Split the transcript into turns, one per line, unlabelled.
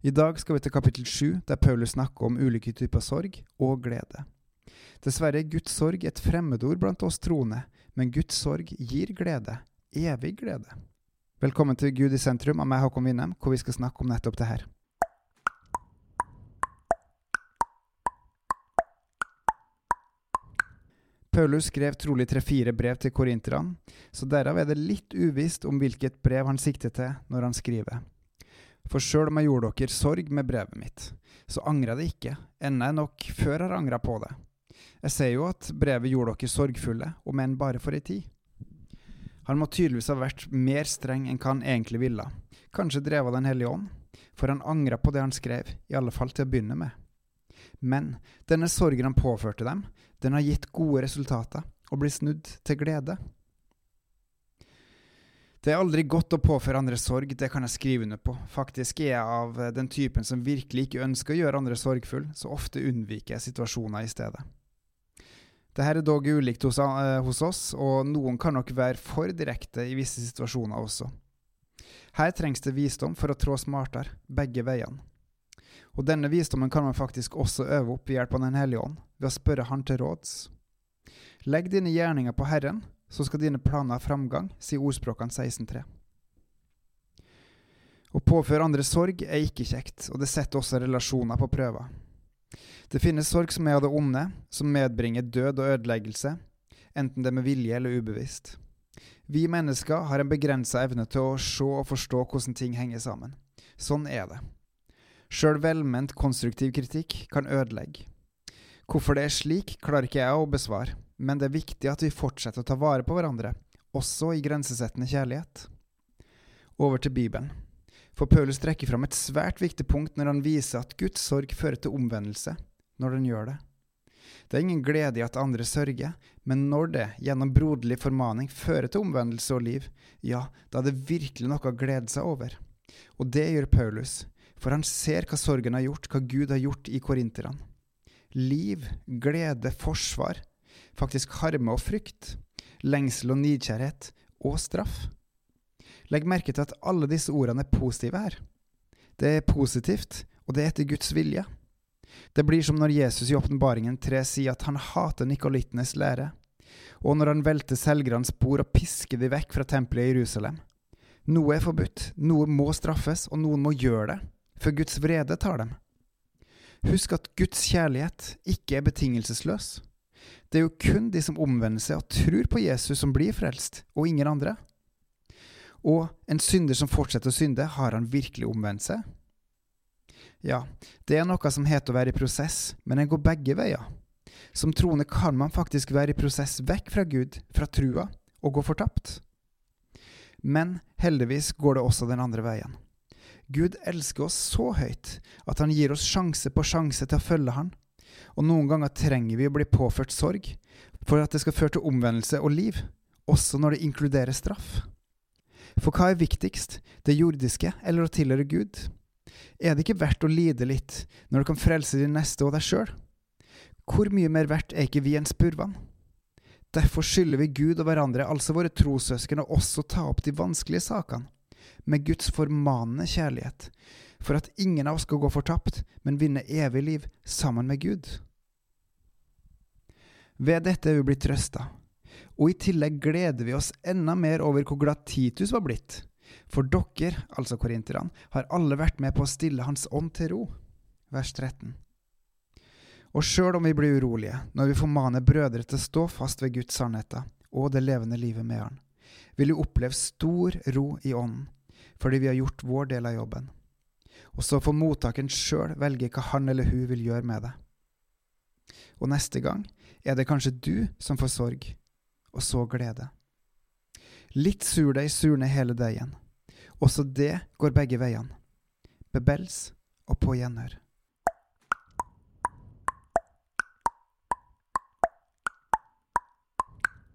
I dag skal vi til kapittel sju, der Paulus snakker om ulike typer sorg og glede. Dessverre er Guds sorg et fremmedord blant oss troende, men Guds sorg gir glede, evig glede. Velkommen til Gud i sentrum av meg, Håkon Winnem, hvor vi skal snakke om nettopp det her. Paulus skrev trolig tre-fire brev til korinterne, så derav er det litt uvisst om hvilket brev han sikter til når han skriver. For sjøl om jeg gjorde dere sorg med brevet mitt, så angrer jeg det ikke, enda jeg nok før har angra på det. Jeg ser jo at brevet gjorde dere sorgfulle, om enn bare for ei tid. Han må tydeligvis ha vært mer streng enn hva han egentlig ville, kanskje drevet av Den hellige ånd, for han angra på det han skrev, i alle fall til å begynne med. Men denne sorgen han påførte dem, den har gitt gode resultater og blir snudd til glede. Det er aldri godt å påføre andre sorg, det kan jeg skrive under på. Faktisk er jeg av den typen som virkelig ikke ønsker å gjøre andre sorgfull, så ofte unnviker jeg situasjoner i stedet. Dette er dog ulikt hos, uh, hos, oss, og noen kan nok være for direkte i visse situasjoner også. Her trengs det visdom for å trå smartere, begge veiene. Og denne visdommen kan man faktisk også øve opp ved hjelp av Den hellige ånd, ved å spørre Han til råds. Legg dine gjerninger på Herren, så skal dine planer ha framgang, sier ordspråkene 16.3. Å påføre andre sorg er ikke kjekt, og det setter også relasjoner på prøver. Det finnes sorg som er av det onde, som medbringer død og ødeleggelse, enten det med vilje eller ubevisst. Vi mennesker har en begrensa evne til å se og forstå hvordan ting henger sammen. Sånn er det. Sjøl velment konstruktiv kritikk kan ødelegge. Hvorfor det er slik, klarer ikke jeg å besvare, men det er viktig at vi fortsetter å ta vare på hverandre, også i grensesettende kjærlighet. Over til Bibelen. For Paulus trekker fram et svært viktig punkt når han viser at Guds sorg fører til omvendelse, når den gjør det. Det er ingen glede i at andre sørger, men når det, gjennom broderlig formaning, fører til omvendelse og liv, ja, da er det virkelig noe å glede seg over. Og det gjør Paulus, for han ser hva sorgen har gjort, hva Gud har gjort i korinterne. Liv, glede, forsvar, faktisk harme og frykt, lengsel og nidkjærhet og straff. Legg merke til at alle disse ordene er positive her. Det er positivt, og det er etter Guds vilje. Det blir som når Jesus i Åpenbaringen 3 sier at han hater nikolittenes lære, og når han velter selgernes bord og pisker de vekk fra tempelet i Jerusalem. Noe er forbudt, noe må straffes, og noen må gjøre det for Guds vrede tar dem. Husk at Guds kjærlighet ikke er betingelsesløs. Det er jo kun de som omvender seg og tror på Jesus, som blir frelst, og ingen andre. Og en synder som fortsetter å synde, har han virkelig omvendt seg? Ja, det er noe som heter å være i prosess, men en går begge veier. Som troende kan man faktisk være i prosess vekk fra Gud, fra trua, og gå fortapt. Men heldigvis går det også den andre veien. Gud elsker oss så høyt at han gir oss sjanse på sjanse til å følge han. Og noen ganger trenger vi å bli påført sorg for at det skal føre til omvendelse og liv, også når det inkluderer straff. For hva er viktigst, det jordiske eller å tilhøre Gud? Er det ikke verdt å lide litt når du kan frelse din neste og deg sjøl? Hvor mye mer verdt er ikke vi enn spurvene? Derfor skylder vi Gud og hverandre, altså våre trossøsken, å også ta opp de vanskelige sakene med Guds formanende kjærlighet, for at ingen av oss skal gå fortapt, men vinne evig liv sammen med Gud. Ved dette er vi blitt trøsta, og i tillegg gleder vi oss enda mer over hvor glad Titus var blitt. For dere, altså korinterne, har alle vært med på å stille Hans ånd til ro. Vers 13. Og sjøl om vi blir urolige når vi formaner brødre til å stå fast ved Guds sannheter og det levende livet med Han, vil vi oppleve stor ro i ånden fordi vi har gjort vår del av jobben. Og så får mottakeren sjøl velge hva han eller hun vil gjøre med det. Og neste gang er det kanskje du som får sorg, og så glede. Litt surdeig surner hele deigen. Også det går begge veiene. Bebels og på gjenhør.